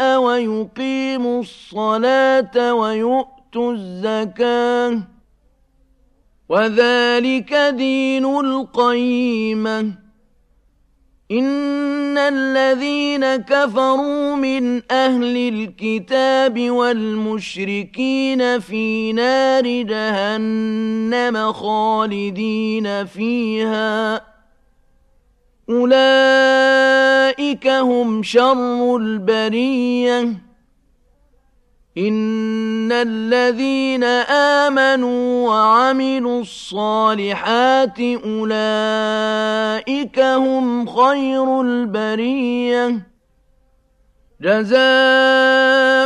ويقيموا الصلاة ويؤتوا الزكاة. وذلك دين القيمة. إن الذين كفروا من أهل الكتاب والمشركين في نار جهنم خالدين فيها. أولئك هم شر البرية إن الذين آمنوا وعملوا الصالحات أولئك هم خير البريه